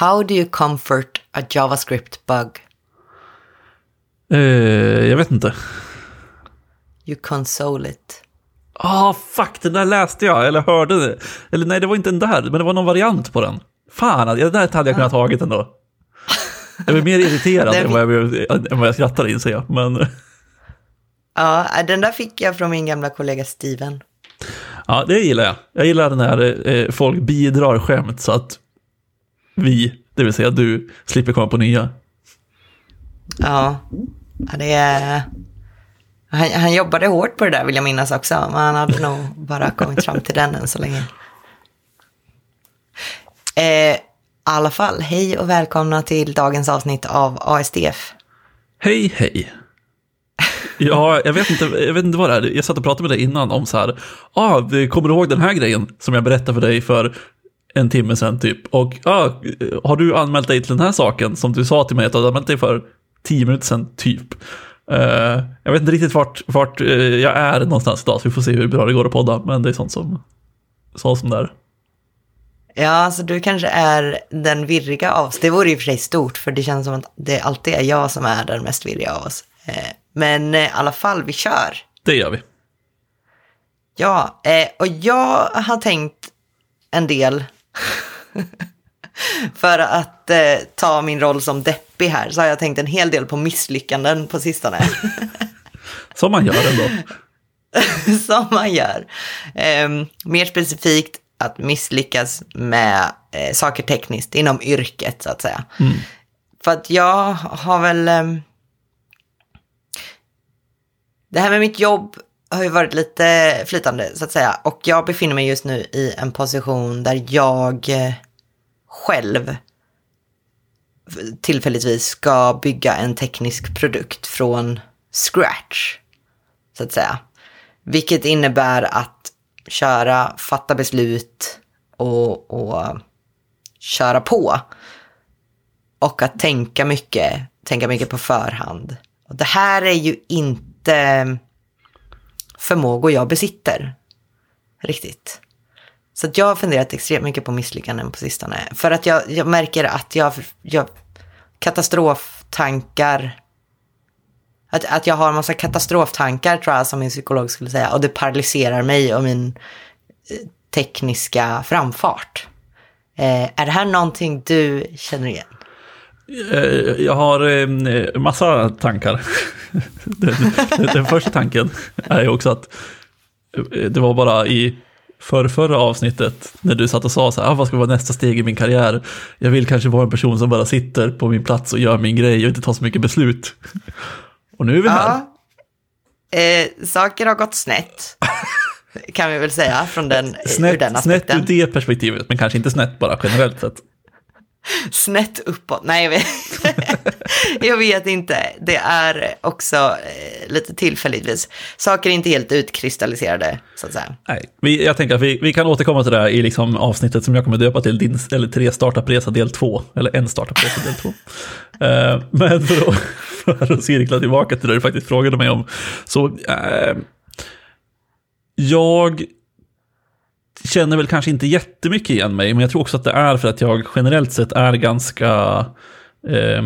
How do you comfort a JavaScript bug? Eh, jag vet inte. You console it. Ah, fuck, den där läste jag, eller hörde det. Eller nej, det var inte den där, men det var någon variant på den. Fan, det där hade jag kunnat tagit ändå. Jag blev mer irriterad Den än, vad jag, blev- än vad jag skrattade inser jag. Men Ja, den där fick jag från min gamla kollega Steven. ja, det gillar jag. Jag gillar när eh, folk bidrar skämt så att vi, det vill säga du, slipper komma på nya. Ja, det är... Han, han jobbade hårt på det där vill jag minnas också, men han hade nog bara kommit fram till den än så länge. Eh, I alla fall, hej och välkomna till dagens avsnitt av ASDF. Hej, hej. Ja, jag vet, inte, jag vet inte vad det är. Jag satt och pratade med dig innan om så här, ah, kommer du ihåg den här grejen som jag berättade för dig för en timme sedan typ? Och ah, har du anmält dig till den här saken som du sa till mig att du hade anmält dig för tio minuter sedan typ? Eh, jag vet inte riktigt vart, vart eh, jag är någonstans idag, så vi får se hur bra det går att podda, men det är sånt som, sånt som det är. Ja, alltså du kanske är den virriga av oss. Det vore i och för sig stort, för det känns som att det alltid är jag som är den mest virriga av oss. Eh, men i alla fall, vi kör. Det gör vi. Ja, och jag har tänkt en del för att eh, ta min roll som deppig här, så har jag tänkt en hel del på misslyckanden på sistone. Som man gör ändå. som man gör. Eh, mer specifikt att misslyckas med eh, saker tekniskt inom yrket, så att säga. För att jag har väl... ehm, det här med mitt jobb har ju varit lite flytande, så att säga. Och jag befinner mig just nu i en position där jag eh, själv tillfälligtvis ska bygga en teknisk produkt från scratch, så att säga. Vilket innebär att köra, fatta beslut och, och köra på. Och att tänka mycket, tänka mycket på förhand. Och det här är ju inte förmågor jag besitter. Riktigt. Så att jag har funderat extremt mycket på misslyckanden på sistone. För att jag, jag märker att jag, jag katastroftankar att, att jag har en massa katastroftankar tror jag som min psykolog skulle säga. Och det paralyserar mig och min eh, tekniska framfart. Eh, är det här någonting du känner igen? Eh, Jag har eh, massa tankar. Den, den, den första tanken är också att eh, det var bara i för förra avsnittet när du satt och sa så här, ah, vad ska vara nästa steg i min karriär? Jag vill kanske vara en person som bara sitter på min plats och gör min grej och inte tar så mycket beslut. Och nu är vi här. Ja. Eh, saker har gått snett. kan vi väl säga från den, ur den Snett, snett aspekten. ur det perspektivet, men kanske inte snett bara generellt sett. Snett uppåt. Nej, jag vet, jag vet inte. Det är också eh, lite tillfälligtvis. Saker är inte helt utkristalliserade, så att säga. Nej, vi, jag tänker att vi, vi kan återkomma till det här i liksom avsnittet som jag kommer döpa till din, eller tre startupresa del två, eller en startupresa del två. Eh, men för att, för att cirkla tillbaka till det du faktiskt frågade mig om, så eh, jag känner väl kanske inte jättemycket igen mig, men jag tror också att det är för att jag generellt sett är ganska eh,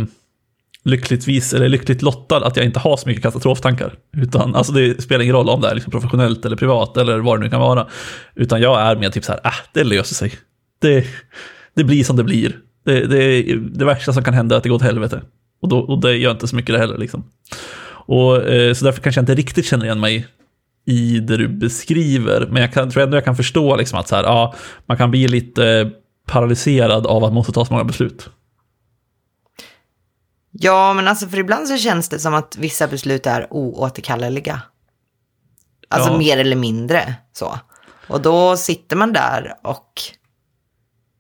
lyckligtvis, eller lyckligt lottad att jag inte har så mycket katastroftankar. Utan, alltså det spelar ingen roll om det är liksom professionellt eller privat eller vad det nu kan vara. Utan jag är mer typ så här, äh, det löser sig. Det, det blir som det blir. Det, det, det värsta som kan hända är att det går åt helvete. Och, då, och det gör inte så mycket det heller liksom. Och, eh, så därför kanske jag inte riktigt känner igen mig i det du beskriver. Men jag kan, tror ändå jag kan förstå liksom att så här, ja, man kan bli lite paralyserad av att man måste ta så många beslut. Ja, men alltså för ibland så känns det som att vissa beslut är oåterkalleliga. Alltså Ja. mer eller mindre så. Och då sitter man där och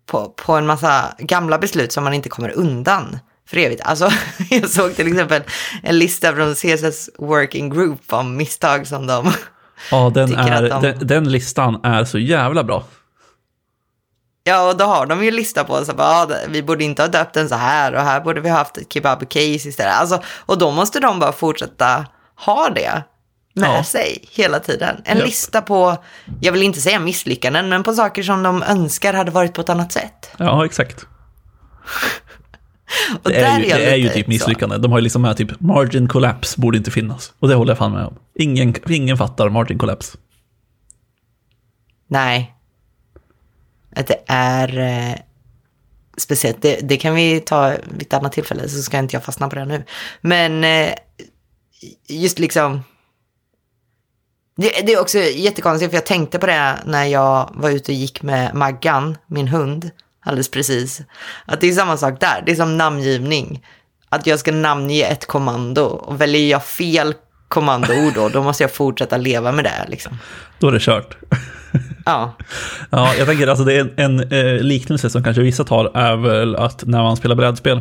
på, på en massa gamla beslut som man inte kommer undan för evigt. Alltså, jag såg till exempel en lista från CSS Working Group om misstag som de... Ja, den, är, de- den, den listan är så jävla bra. Ja, och då har de ju en lista på så bara, ja, det- vi borde inte ha döpt den så här och här borde vi ha haft ett kebab-case istället. Alltså, och då måste de bara fortsätta ha det med Ja. sig hela tiden. En Ja. lista på, jag vill inte säga misslyckanden, men på saker som de önskar hade varit på ett annat sätt. Ja, exakt. Och Det är, ju, jag det är ju typ så. misslyckande. De har ju liksom med typ margin collapse borde inte finnas. Och det håller jag fan med om. Ingen, ingen fattar margin collapse. Nej. Att det är eh, speciellt. Det, det kan vi ta vid ett annat tillfälle så ska inte jag fastna på det nu. Men eh, just liksom. Det, det är också jättekonstigt för jag tänkte på det när jag var ute och gick med Maggan, min hund, alldeles precis. Att det är samma sak där, det är som namngivning. Att jag ska namnge ett kommando och väljer jag fel kommandoord då, då måste jag fortsätta leva med det liksom. Då är det kört. Ja. Ja, jag tänker alltså det är en, en eh, liknelse som kanske vissa tar är väl att när man spelar brädspel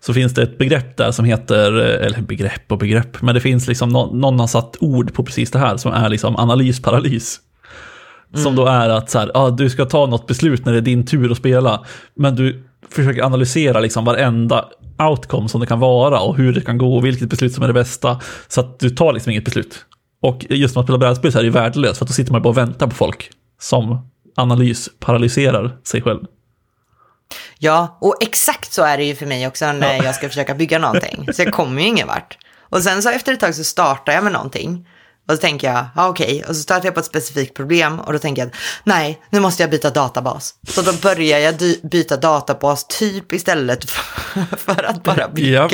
så finns det ett begrepp där som heter, eh, eller begrepp och begrepp, men det finns liksom nå- någon har satt ord på precis det här som är liksom analysparalys. Som då är att så här, ah, du ska ta något beslut när det är din tur att spela, men du försöker analysera liksom varenda outcome som det kan vara och hur det kan gå och vilket beslut som är det bästa. Så att du tar liksom inget beslut. Och just när man spelar brädspel så är det värdelöst för att då sitter man bara och väntar på folk som analysparalyserar sig själv. Ja, och exakt så är det ju för mig också när Ja. jag ska försöka bygga någonting. Så jag kommer ju ingen vart. Och sen så efter ett tag så startar jag med någonting. Och så tänker jag, ja okej, och så startar jag på ett specifikt problem och då tänker jag, nej, nu måste jag byta databas. Så då börjar jag byta databas typ istället för, för att bara bygga.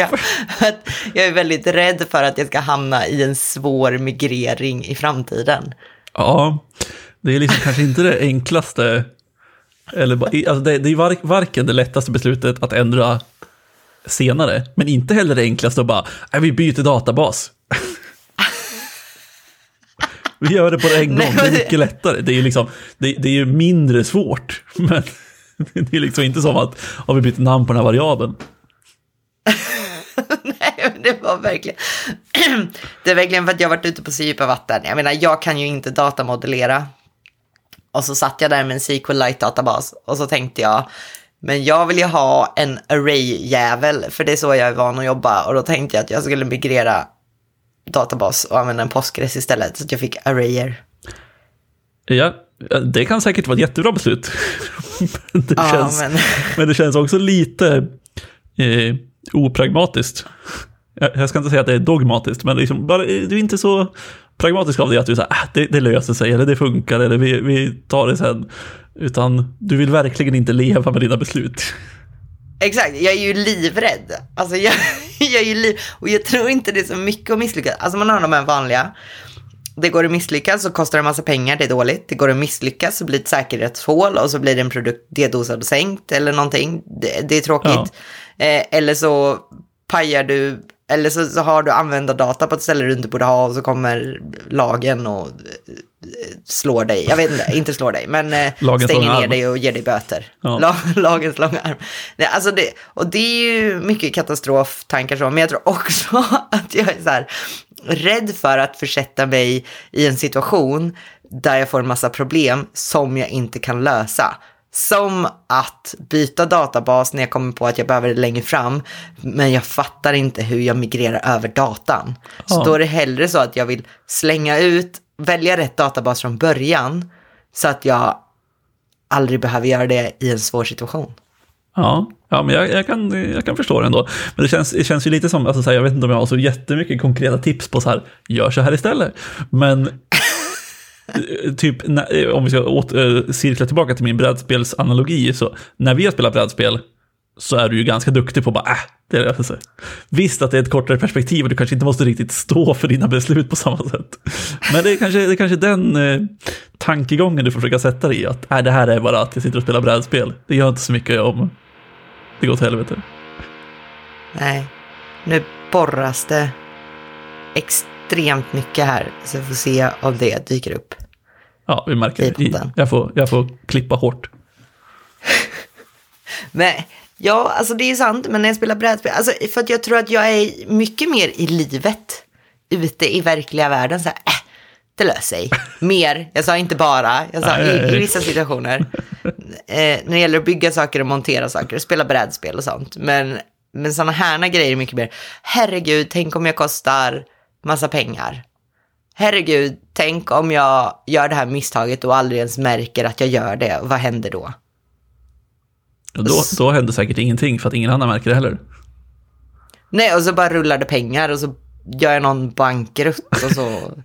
Att jag är väldigt rädd för att jag ska hamna i en svår migrering i framtiden. Ja, det är liksom kanske inte det enklaste. Eller, alltså det, det är var, varken det lättaste beslutet att ändra senare, men inte heller det enklaste att bara, vi byter databas. Vi gör det på en gång, det är mycket lättare. Det är, liksom, det, det är ju mindre svårt, men det är liksom inte som att, har vi bytt namn på den här variabeln. Nej, men det var verkligen... det är verkligen för att jag varit ute på så djupa vatten. Jag menar, jag kan ju inte datamodellera. Och så satt jag där med en SQLite-databas och så tänkte jag, men jag vill ju ha en array-jävel, för det är så jag är van att jobba. Och då tänkte jag att jag skulle migrera databas och använda en Postgres istället, så att jag fick arrayer. Ja, det kan säkert vara ett jättebra beslut. men, det Ja, känns, men- men det känns också lite eh, opragmatiskt. Jag, jag ska inte säga att det är dogmatiskt, men liksom, bara, du är inte så pragmatisk av det att du säger ah, det, det löser sig, eller det funkar, eller vi, vi tar det sen. Utan du vill verkligen inte leva med dina beslut. Exakt, jag är ju livrädd. Alltså jag, jag är ju liv... Och jag tror inte det är så mycket att misslyckas. Alltså man har de här vanliga. Det går att misslyckas så kostar det en massa pengar, det är dåligt. Det går att misslyckas så blir det ett säkerhetshål och så blir det en produkt dedosad och sänkt eller någonting. Det, det är tråkigt. Eh, eller så pajar du, eller så, så har du användardata på ett ställe du inte borde ha och så kommer lagen och eh, slår dig. Jag vet inte, inte slår dig, men eh, stänger ner dig och ger dig böter. Ja. La, lagens långa arm. Nej, alltså det, och det är ju mycket katastroftankar så, men jag tror också att jag är så här rädd för att försätta mig i en situation där jag får en massa problem som jag inte kan lösa. Som att byta databas när jag kommer på att jag behöver det längre fram, men jag fattar inte hur jag migrerar över datan. Så då är det hellre så att jag vill slänga ut, välja rätt databas från början, så att jag aldrig behöver göra det i en svår situation. Ja, ja men jag, jag, kan, jag kan förstå det ändå. Men det känns, det känns ju lite som, alltså, så här, jag vet inte om jag har så jättemycket konkreta tips på så här, gör så här istället. Men Eh, typ, eh, om vi ska eh, cirkla tillbaka till min brädspelsanalogi, så när vi har spelat brädspel så är du ju ganska duktig på att bara, äh, det löser sig. Visst att det är ett kortare perspektiv och du kanske inte måste riktigt stå för dina beslut på samma sätt. Men det är kanske, det är kanske den eh, tankegången du får försöka sätta dig i, att äh, det här är bara att jag sitter och spelar brädspel. Det gör inte så mycket om det går åt helvete. Nej, nu borras det extremt mycket här, så vi får se om det dyker upp. Ja, vi märker det. Jag får, jag får klippa hårt. Men ja, alltså det är sant, men när jag spelar brädspel, alltså för att jag tror att jag är mycket mer i livet, ute i verkliga världen, så här, äh, det löser sig. Mer, jag sa inte bara, jag sa i, i vissa situationer. Eh, när det gäller att bygga saker och montera saker, spela brädspel och sånt. Men, men sådana här grejer är mycket mer, herregud, tänk om jag kostar massa pengar. Herregud, tänk om jag gör det här misstaget och aldrig ens märker att jag gör det. Vad händer då? Då, då händer säkert ingenting för att ingen annan märker det heller. Nej, och så bara rullar det pengar och så gör jag någon bankrutt och så...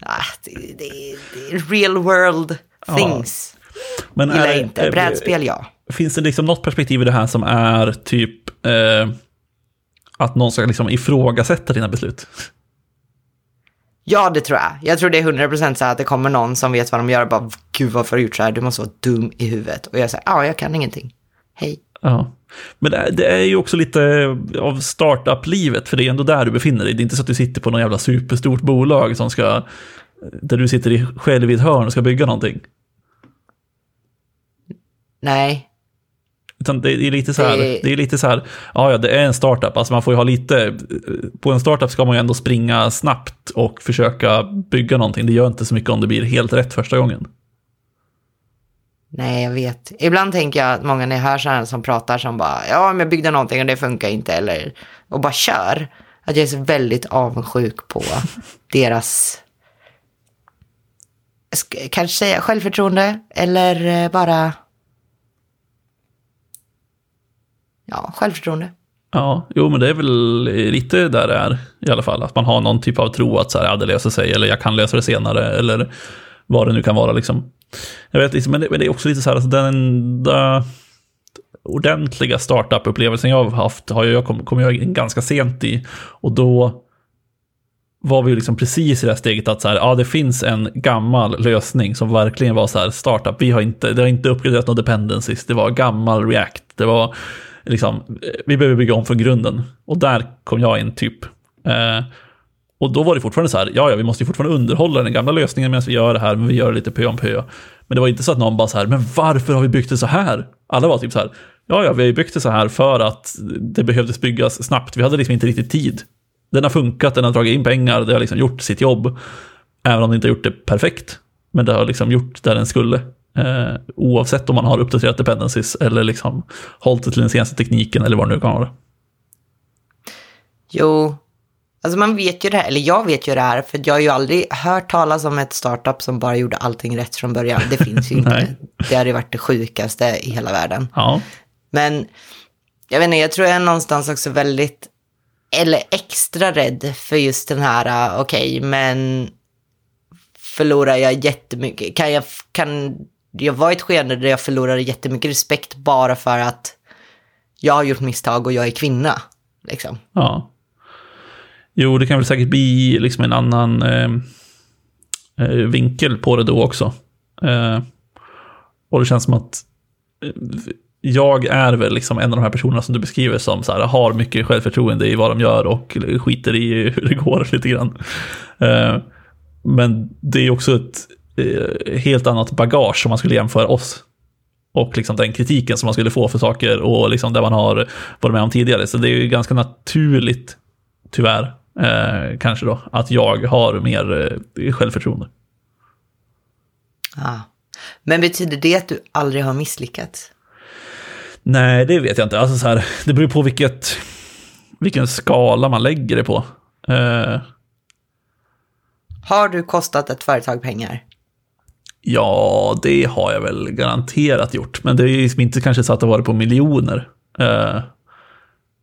ah, det, det, det är real world things. Men Gillar är, inte. Brädspel, ja. Finns det liksom något perspektiv i det här som är typ eh, att någon ska liksom ifrågasätta dina beslut? Ja, det tror jag. Jag tror det är 100% så att det kommer någon som vet vad de gör och bara, gud varför har du gjort så här? Du måste vara dum i huvudet. Och jag säger, ja, jag kan ingenting. Hej. Ja. Men det är, ju också lite av startup-livet, för det är ändå där du befinner dig. Det är inte så att du sitter på någon jävla superstort bolag som ska, där du sitter i, själv i ett hörn och ska bygga någonting. Nej, Utan det är lite så här, Det- det är lite så här, ja, ja, det är en startup, alltså man får ju ha lite, på en startup ska man ju ändå springa snabbt och försöka bygga någonting. Det gör inte så mycket om det blir helt rätt första gången. nej, jag vet. Ibland tänker jag att många jag hör sådana som pratar som bara, ja, men jag byggde någonting och det funkar inte, eller, och bara kör. Att jag är så väldigt avundsjuk på deras, sk- kanske säga självförtroende, eller eh, bara, ja, självförtroende. Ja, jo men det är väl lite där det är i alla fall. Att man har någon typ av tro att så här, ja, det löser sig, eller jag kan lösa det senare, eller vad det nu kan vara liksom. Jag vet liksom, men det, men det är också lite så här, alltså den enda ordentliga startup-upplevelsen jag har haft har jag kom, kom jag in ganska sent i. Och då var vi ju liksom precis i det här steget att så här, ja, det finns en gammal lösning som verkligen var så här startup. Vi har inte, det har inte uppgraderat några dependencies. Det var gammal React. Det var liksom, eh, vi behöver bygga om från grunden. Och där kom jag in typ. Eh, och då var det fortfarande så här, ja, ja, vi måste ju fortfarande underhålla den gamla lösningen medan vi gör det här, men vi gör det lite pö om pö. Men det var inte så att någon bara så här, men varför har vi byggt det så här? Alla var typ så här, ja, ja, vi har ju byggt det så här för att det behövdes byggas snabbt. Vi hade liksom inte riktigt tid. Den har funkat, den har dragit in pengar, det har liksom gjort sitt jobb. Även om det inte har gjort det perfekt. Men det har liksom gjort där den skulle. Eh, oavsett om man har uppdaterat dependencies eller liksom hållit sig till den senaste tekniken eller vad det nu kan vara. Jo, alltså man vet ju det här, eller jag vet ju det här, för jag har ju aldrig hört talas om ett startup som bara gjorde allting rätt från början. Det finns ju inte. Det hade ju varit det sjukaste i hela världen. Ja, Men jag vet inte, jag tror jag är någonstans också väldigt, eller extra rädd för just den här, okej, men förlorar jag jättemycket, kan jag, kan jag var i ett skede där jag förlorade jättemycket respekt bara för att jag har gjort misstag och jag är kvinna, liksom. ja. Jo, det kan väl säkert bli liksom en annan eh, eh vinkel på det då också. Eh, och det känns som att eh, jag är väl liksom en av de här personerna som du beskriver som så här, har mycket självförtroende i vad de gör och skiter i hur det går lite grann. Eh, men det är också ett helt annat bagage om man skulle jämföra oss och liksom den kritiken som man skulle få för saker och liksom det man har varit med om tidigare. Så det är ju ganska naturligt, tyvärr, eh, kanske då, att jag har mer eh, självförtroende. Ah. Men betyder det att du aldrig har misslyckats? Nej, det vet jag inte. Alltså så här, det beror på vilket, vilken skala man lägger det på. Eh, Har du kostat ett företag pengar? Ja, det har jag väl garanterat gjort. Men det är ju liksom inte kanske så att det har varit på miljoner. Eh,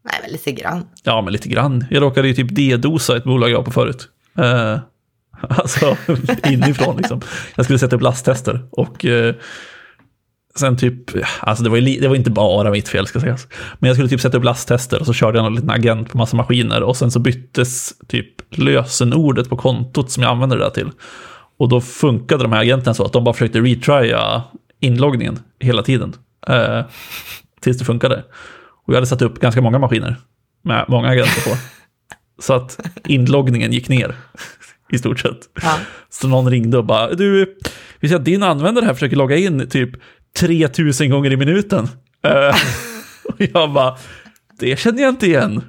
Nej, men lite grann. Ja, men lite grann. Jag råkade ju typ D-dosa ett bolag jag var på förut. Eh, alltså inifrån liksom. Jag skulle sätta upp lasttester och eh, sen typ, alltså det var, ju, det var inte bara mitt fel ska sägas. Men jag skulle typ sätta upp lasttester och så körde jag någon liten agent på massa maskiner och sen så byttes typ lösenordet på kontot som jag använde det där till. Och då funkade de här agenterna så att de bara försökte retrya inloggningen hela tiden. Eh, tills det funkade. Och jag hade satt upp ganska många maskiner med många agenter på. Så att inloggningen gick ner i stort sett. Ja. Så någon ringde och bara, du, vi ser att din användare här försöker logga in typ 3000 gånger i minuten. Eh, och jag bara, det känner jag inte igen.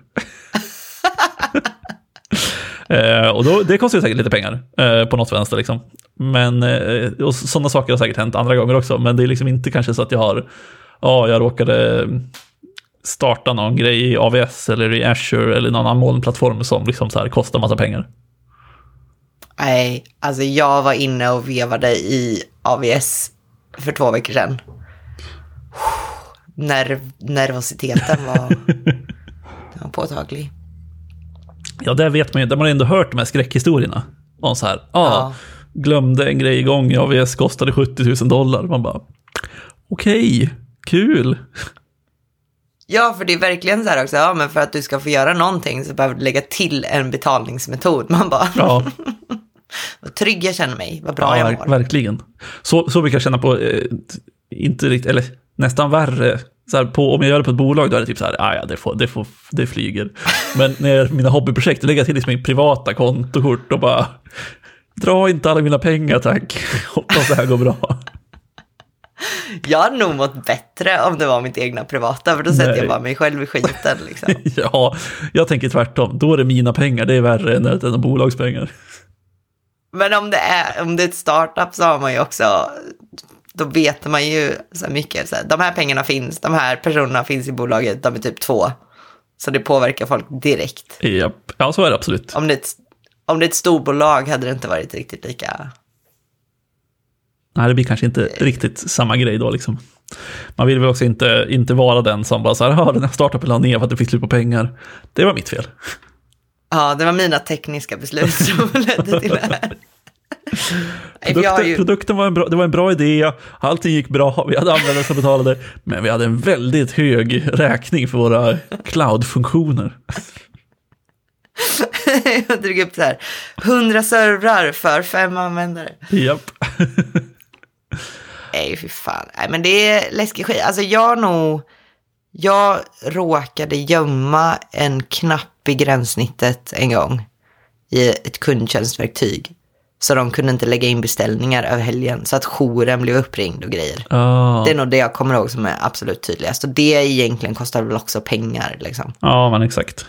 Eh, och då, det kostar ju säkert lite pengar eh, på något vänster liksom. Men, eh, och sådana saker har säkert hänt andra gånger också. Men det är liksom inte kanske så att jag har, ja, jag råkade starta någon grej i AVS eller i Azure eller någon annan molnplattform som liksom så här kostar massa pengar. Nej, alltså jag var inne och vevade i AVS för två veckor sedan. nerv, nervositeten var, var påtaglig. Ja, där vet man ju, där man ändå hört de här skräckhistorierna. Om så här, ah, Ja. glömde en grej igång i AVS, kostade 70 000 dollar. Man bara, okej, kul. Ja, för det är verkligen så här också, ja men för att du ska få göra någonting så behöver du lägga till en betalningsmetod. Man bara, Ja, vad trygg jag känner mig, vad bra ja jag mår. verkligen. Så, så brukar jag känna på, eh, inte riktigt, eller nästan värre. Så här, på, om jag gör det på ett bolag då är det typ så här, ah, ja det, får, det, får, det flyger. Men när jag gör mina hobbyprojekt, då lägger jag till liksom mitt privata kontokort och bara, dra inte alla mina pengar tack. Hoppas det här går bra. Jag hade nog mått bättre om det var mitt egna privata, för då sätter Nej. jag bara mig själv i skiten liksom. Ja, jag tänker tvärtom. Då är det mina pengar, det är värre än är bolagspengar. Men om det, är, om det är ett startup så har man ju också, då vet man ju så mycket, så här, de här pengarna finns, de här personerna finns i bolaget, de är typ två. Så det påverkar folk direkt. Japp. Ja, så är det absolut. Om det, är ett, om det är ett storbolag hade det inte varit riktigt lika... Nej, det blir kanske inte riktigt samma grej då liksom. Man vill väl också inte, inte vara den som bara så här, "Ja, den här startupen la ner för att det fick slut på pengar. Det var mitt fel. Ja, det var mina tekniska beslut som ledde till det här. Produkten, ju, produkten var en bra, det var en bra idé, allting gick bra, vi hade användare som betalade, men vi hade en väldigt hög räkning för våra cloud-funktioner. jag drog upp så här, 100 servrar för fem användare. Japp. Nej, fy fan. Nej, men det är läskig skit. Alltså jag nog, jag råkade gömma en knapp i gränssnittet en gång i ett kundtjänstverktyg. Så de kunde inte lägga in beställningar över helgen, så att jouren blev uppringd och grejer. Ja, Det är nog det jag kommer ihåg som är absolut tydligast. Och det egentligen kostar väl också pengar liksom. ja men exakt.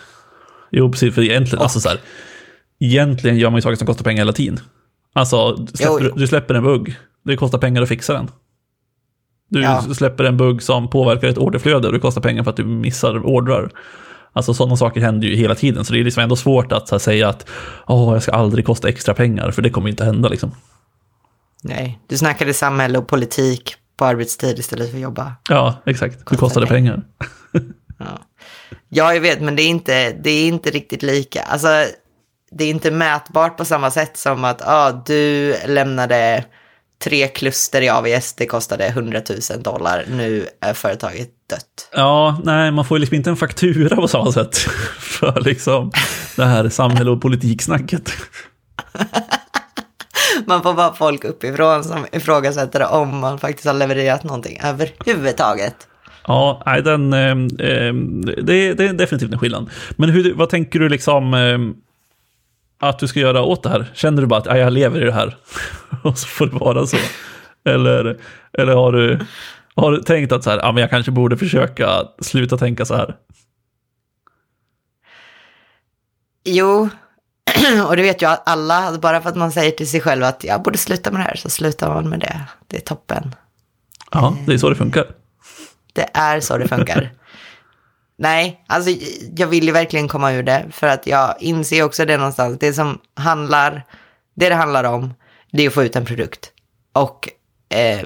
Jo, precis, för egentligen, alltså så här, egentligen gör man ju saker som kostar pengar hela tiden. Alltså, du släpper, Jo, jo. du släpper en bugg, det kostar pengar att fixa den. Du Ja. släpper en bugg som påverkar ett orderflöde och det kostar pengar för att du missar ordrar. Alltså sådana saker händer ju hela tiden, så det är liksom ändå svårt att här, säga att åh, jag ska aldrig kosta extra pengar, för det kommer inte hända liksom. Nej, du snackade samhälle och politik på arbetstid istället för att jobba. Ja, exakt. Det kostade pengar. Ja. ja, jag vet, men det är, inte, det är inte riktigt lika. Alltså, det är inte mätbart på samma sätt som att ah, du lämnade tre kluster i AVS, det kostade 100 000 dollar, nu är företaget dött. Ja, nej, man får ju liksom inte en faktura på samma sätt för liksom det här samhälle och politiksnacket. Man får bara folk uppifrån som ifrågasätter om man faktiskt har levererat någonting överhuvudtaget. Ja, nej, den, eh, det, det är definitivt en skillnad. Men hur, vad tänker du liksom eh, att du ska göra åt det här? Känner du bara att ja, jag lever i det här och så får det vara så? Eller, eller har, du, har du tänkt att så här, ja, men jag kanske borde försöka sluta tänka så här? Jo, och det vet ju alla, bara för att man säger till sig själv att jag borde sluta med det här, så slutar man med det. Det är toppen. Ja, det är så det funkar. Det är så det funkar. Nej, alltså jag vill ju verkligen komma ur det. För att jag inser också det någonstans. Det som handlar, det det handlar om, det är att få ut en produkt. Och eh,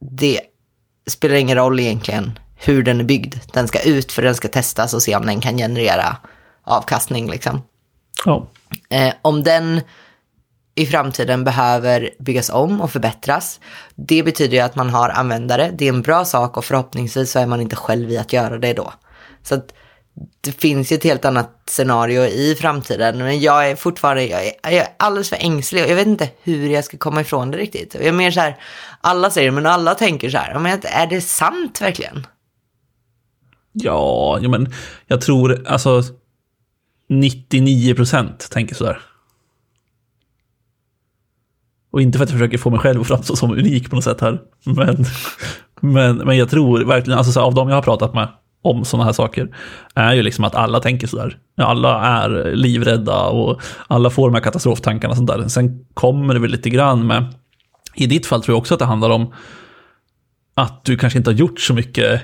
det spelar ingen roll egentligen hur den är byggd. Den ska ut för den ska testas och se om den kan generera avkastning liksom. Ja, Eh, om den i framtiden behöver byggas om och förbättras, det betyder ju att man har användare. Det är en bra sak och förhoppningsvis så är man inte själv i att göra det då. Så att det finns ju ett helt annat scenario i framtiden. Men jag är fortfarande, jag är, jag är alldeles för ängslig och jag vet inte hur jag ska komma ifrån det riktigt. Jag är mer så här, alla säger det, men alla tänker så här, men är det sant verkligen? ja, men jag tror alltså 99 procent tänker så där. Och inte för att jag försöker få mig själv att framstå som unik på något sätt här. Men, men, men jag tror verkligen, alltså så här, av de jag har pratat med om sådana här saker, är ju liksom att alla tänker sådär. Alla är livrädda och alla får de här katastroftankarna och sånt där. Sen kommer det väl lite grann med, i ditt fall tror jag också att det handlar om att du kanske inte har gjort så mycket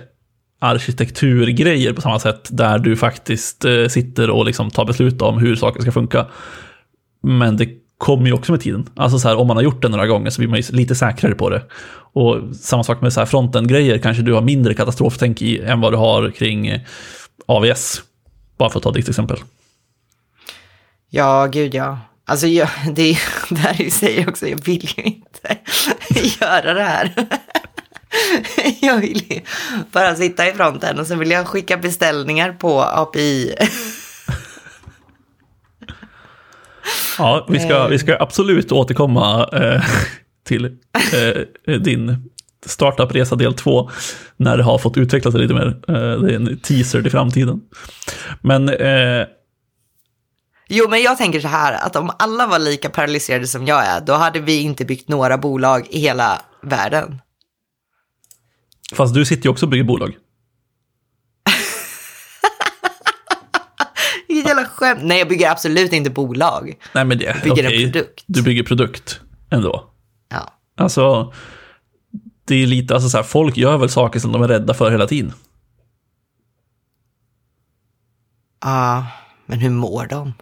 arkitekturgrejer på samma sätt, där du faktiskt eh, sitter och liksom tar beslut om hur saker ska funka. Men det kommer ju också med tiden. Alltså så här, om man har gjort det några gånger så blir man ju lite säkrare på det. Och samma sak med så här fronten-grejer, kanske du har mindre katastroftänk i än vad du har kring eh, AVS. Bara för att ta ditt exempel. Ja, gud ja. Alltså, jag, det, det här ju sig också, jag vill ju inte göra det här. Jag vill ju bara sitta i fronten och sen vill jag skicka beställningar på API. Ja, vi ska, vi ska absolut återkomma eh, till eh, din startupresa del två när det har fått utveckla sig lite mer. Eh, det är en teaser till framtiden. Men... Eh, jo, men jag tänker så här att om alla var lika paralyserade som jag är, då hade vi inte byggt några bolag i hela världen. Fast du sitter ju också och bygger bolag. Vilket jävla skämt. Nej, jag bygger absolut inte bolag. Nej, men det, jag bygger okay. en produkt. Du bygger produkt ändå. Ja. Alltså, det är lite, alltså så här, folk gör väl saker som de är rädda för hela tiden. Ja, uh, men hur mår de?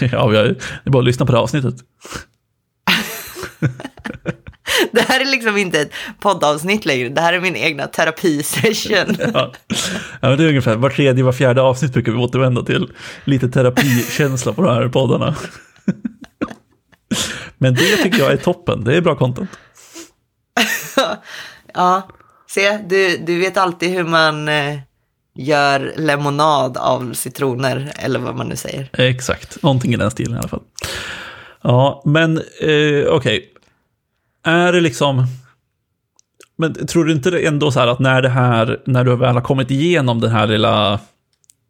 ja, vi har, det är bara att lyssna på det avsnittet. Det här är liksom inte ett poddavsnitt längre. Det här är min egna terapisession. ja. ja, det är ungefär var tredje, var fjärde avsnitt brukar vi återvända till lite terapikänsla på de här poddarna. Men det tycker jag är toppen. Det är bra content. ja, se, du, du vet alltid hur man eh, gör lemonad av citroner, eller vad man nu säger. Exakt, någonting i den stilen i alla fall. Ja, men eh, okej. Okay. Är det liksom... Men tror du inte ändå så här att när det här, när du väl har kommit igenom det här lilla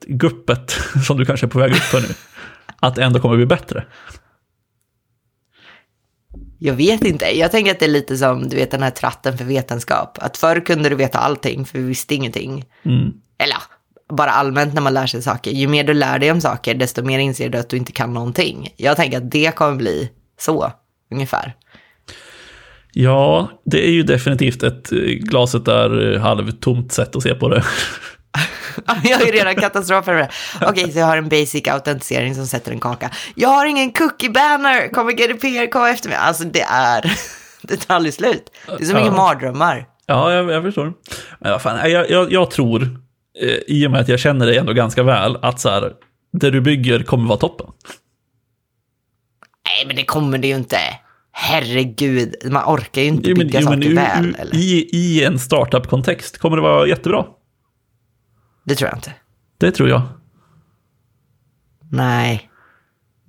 guppet som du kanske är på väg upp för nu, att det ändå kommer bli bättre? Jag vet inte. Jag tänker att det är lite som du vet den här tratten för vetenskap. Att förr kunde du veta allting för vi visste ingenting. Mm. Eller bara allmänt när man lär sig saker. Ju mer du lär dig om saker, desto mer inser du att du inte kan någonting. Jag tänker att det kommer bli så, ungefär. Ja, det är ju definitivt ett eh, glaset där halvtomt sätt att se på det. jag ju redan katastrof för det. Okej, okay, så jag har en basic autentisering som sätter en kaka. Jag har ingen cookie banner, kommer GDPR komma efter mig? Alltså det är, det tar aldrig slut. Det är som ja. inga mardrömmar. Ja, jag, jag förstår. Men vad fan, jag, jag, jag tror, eh, i och med att jag känner dig ändå ganska väl, att så här, det du bygger kommer vara toppen. Nej, men det kommer det ju inte. Herregud, man orkar ju inte jo, men, bygga jo, saker men, väl. Eller? I, I en startup-kontext kommer det vara jättebra. Det tror jag inte. Det tror jag. Nej.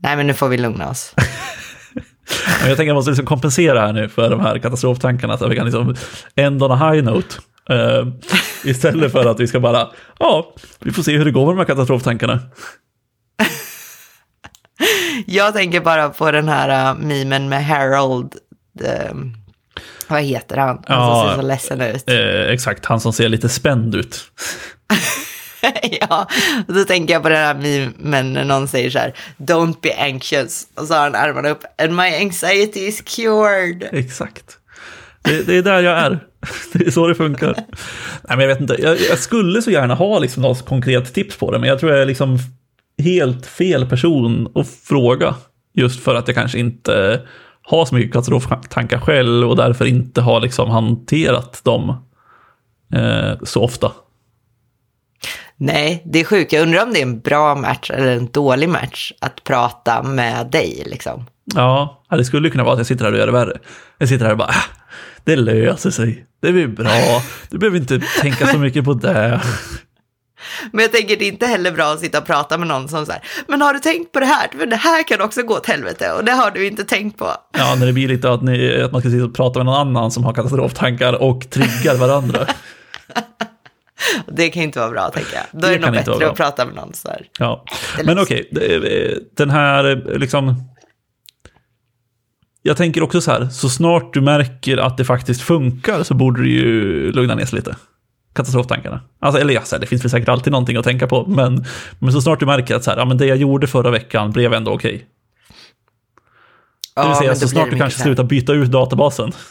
Nej, men nu får vi lugna oss. jag tänker att jag måste liksom kompensera här nu för de här katastroftankarna så att vi kan liksom end on a high note. Uh, istället för att vi ska bara, ja, vi får se hur det går med de här katastroftankarna. Jag tänker bara på den här uh, memen med Harold. Uh, vad heter han? Han ja, som ser så ledsen ut. Eh, exakt, han som ser lite spänd ut. ja, och då tänker jag på den här memen när någon säger så här, don't be anxious, och så har han armarna upp, and my anxiety is cured. Exakt. Det, det är där jag är. Det är så det funkar. Nej, men jag vet inte, jag, jag, skulle så gärna ha liksom något konkret tips på det, men jag tror jag liksom helt fel person att fråga. Just för att jag kanske inte har så mycket katastroftankar själv och därför inte har liksom hanterat dem eh, så ofta. Nej, det är sjukt. Jag undrar om det är en bra match eller en dålig match att prata med dig liksom. Ja, det skulle kunna vara att jag sitter här och gör det värre. Jag sitter här och bara, ah, det löser sig. Det blir bra. Du behöver inte tänka så mycket på det. Men jag tänker det är inte heller bra att sitta och prata med någon som så här, men har du tänkt på det här? För det här kan också gå åt helvete och det har du inte tänkt på. Ja, när det blir lite att, ni, att man ska sitta och prata med någon annan som har katastroftankar och triggar varandra. det kan inte vara bra, tänker jag. Då är det, det nog bättre att prata med någon så här. Ja, men okej, okay. den här liksom... Jag tänker också så här, så snart du märker att det faktiskt funkar så borde du ju lugna ner sig lite katastroftankarna. Alltså, eller ja, så här, det finns väl säkert alltid någonting att tänka på, men, men så snart du märker att så här, ja, men det jag gjorde förra veckan blev ändå okej. Okay. Ja, det vill säga, så snart du kanske slutar byta ut databasen.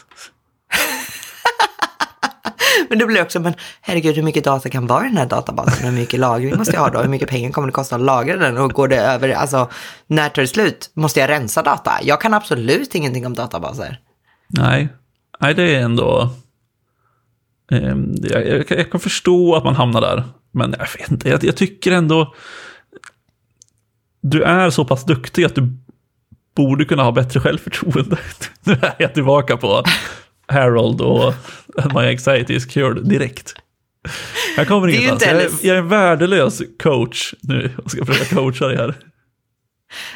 Men det blir också, men herregud, hur mycket data kan vara i den här databasen? Hur mycket lagring måste jag ha då? Hur mycket pengar kommer det kosta att lagra den? Och går det över, alltså, när tar det slut? Måste jag rensa data? Jag kan absolut ingenting om databaser. Nej, Nej det är ändå... Eh, jag, jag, jag, kan förstå att man hamnar där. Men jag vet inte, jag, jag tycker ändå... Du är så pass duktig att du borde kunna ha bättre självförtroende. nu är jag tillbaka på Harold och My Anxiety is Cured direkt. Jag kommer ingenstans. Jag, jag är en värdelös coach nu och ska försöka coacha dig här.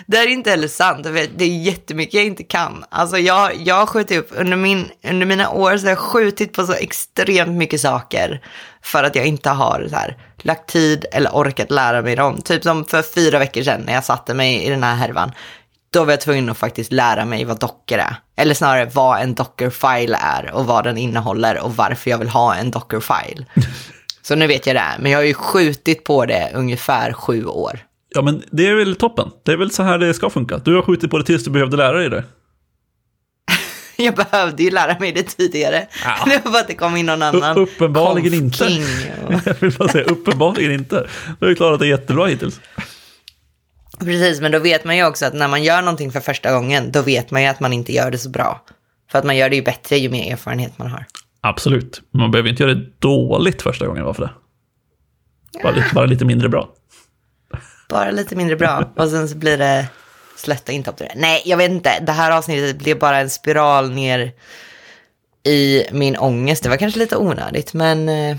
Det är inte heller sant. Det är jättemycket jag inte kan. Alltså jag, jag har skjutit upp, under, min, under mina år så har jag skjutit på så extremt mycket saker. För att jag inte har så här, lagt tid eller orkat lära mig dem. Typ som för fyra veckor sedan när jag satte mig i den här härvan. Då var jag tvungen att faktiskt lära mig vad docker är. Eller snarare vad en dockerfile är och vad den innehåller och varför jag vill ha en dockerfile. Så nu vet jag det, men jag har ju skjutit på det ungefär sju år. Ja, men det är väl toppen. Det är väl så här det ska funka. Du har skjutit på det tills du behövde lära dig det. jag behövde ju lära mig det tidigare. Ja. Det var bara att det kom in någon annan. U uppenbarligen inte. Och... jag vill bara säga, uppenbarligen inte. Du har ju klarat det jättebra hittills. Precis, men då vet man ju också att när man gör någonting för första gången, då vet man ju att man inte gör det så bra. För att man gör det ju bättre ju mer erfarenhet man har. Absolut. Man behöver inte göra det dåligt första gången, varför det? Bara, lite, bara lite mindre bra. Bara lite mindre bra. Och sen så blir det slätta intopp. Nej, jag vet inte. Det här avsnittet blev bara en spiral ner i min ångest. Det var kanske lite onödigt, men... Eh,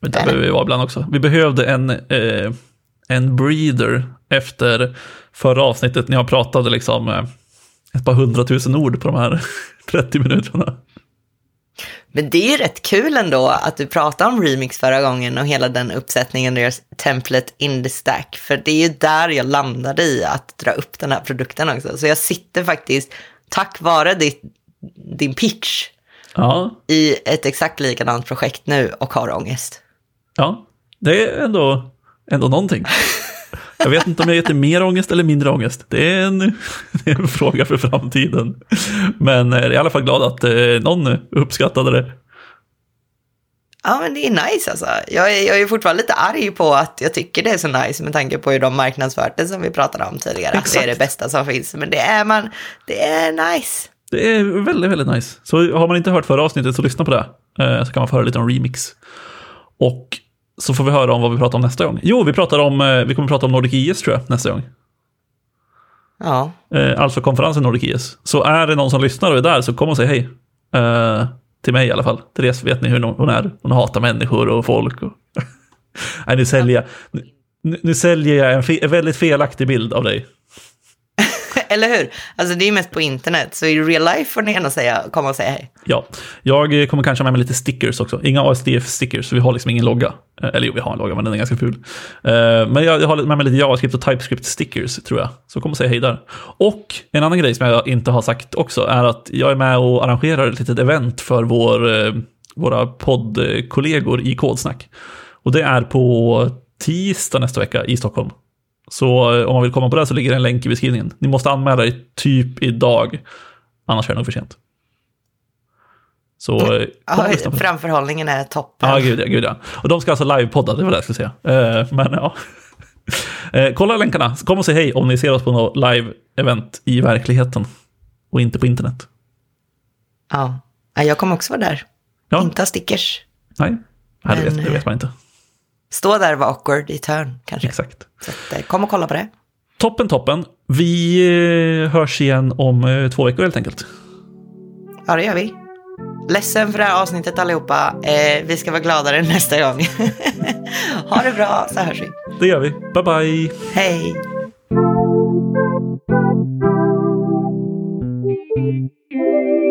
men det behöver vi vara ibland också. Vi behövde en, eh, en breeder efter förra avsnittet när jag pratade liksom eh, ett par hundratusen ord på de här 30 minuterna. Men det är ju rätt kul ändå att du pratade om remix förra gången och hela den uppsättningen, deras template in the stack. För det är ju där jag landade i att dra upp den här produkten också. Så jag sitter faktiskt, tack vare ditt, din pitch, ja. i ett exakt likadant projekt nu och har ångest. Ja, det är ändå, ändå någonting. Jag vet inte om jag heter mer ångest eller mindre ångest. Det är en, det är en fråga för framtiden. Men jag är i alla fall glad att eh, någon uppskattade det. Ja, men det är nice alltså. Jag är, jag är fortfarande lite arg på att jag tycker det är så nice med tanke på hur de marknadsfört det som vi pratade om tidigare. Exakt. Att det är det bästa som finns. Men det är man, det är nice. Det är väldigt, väldigt nice. Så har man inte hört förra avsnittet så lyssna på det. Eh, så kan man få höra lite om remix. Och så får vi höra om vad vi pratar om nästa gång. Jo, vi, pratar om, eh, vi kommer prata om Nordic IS tror jag, nästa gång. Ja. Eh, alltså konferensen Nordic IS. Så är det någon som lyssnar och är där så kom och säg hej. Eh, till mig i alla fall. Therese vet ni hur hon är. Hon hatar människor och folk. Och Nej, nu säljer jag, nu, nu säljer jag en, fe, en väldigt felaktig bild av dig. Eller hur? Alltså det är ju mest på internet, så i real life får ni gärna säga, komma och säga hej. Ja, jag eh, kommer kanske ha med mig lite stickers också. Inga ASDF-stickers, så vi har liksom ingen logga. Eh, eller jo, vi har en logga, men den är ganska ful. Eh, men jag har med mig lite JavaScript och TypeScript-stickers, tror jag. Så kom och säg hej där. Och en annan grej som jag inte har sagt också är att jag är med och arrangerar ett litet event för vår, våra poddkollegor i Kodsnack. Och det är på tisdag nästa vecka i Stockholm. Så eh, om man vill komma på det så ligger det en länk i beskrivningen. Ni måste anmäla er typ idag, annars är det nog för sent. Så eh, ja, framförhållningen är toppen. Ja, gud ja, gud ja. Och de ska alltså livepodda, det var det jag skulle säga. Eh, men ja. kolla länkarna, kom och säg hej om ni ser oss på något live-event i verkligheten. Och inte på internet. Ja, jag kommer också vara där. Ja. Inte ha stickers. Nej, det, vet, det vet man inte. Stå där och vara awkward i törn kanske. Exakt. Så att, eh, kom och kolla på det. Toppen, toppen. Vi eh, hörs igen om eh, två veckor helt enkelt. Ja, det gör vi. Ledsen för det här avsnittet allihopa. Eh, vi ska vara gladare nästa gång. ha det bra så hörs vi. Det gör vi. Bye bye. Hej. Thank you.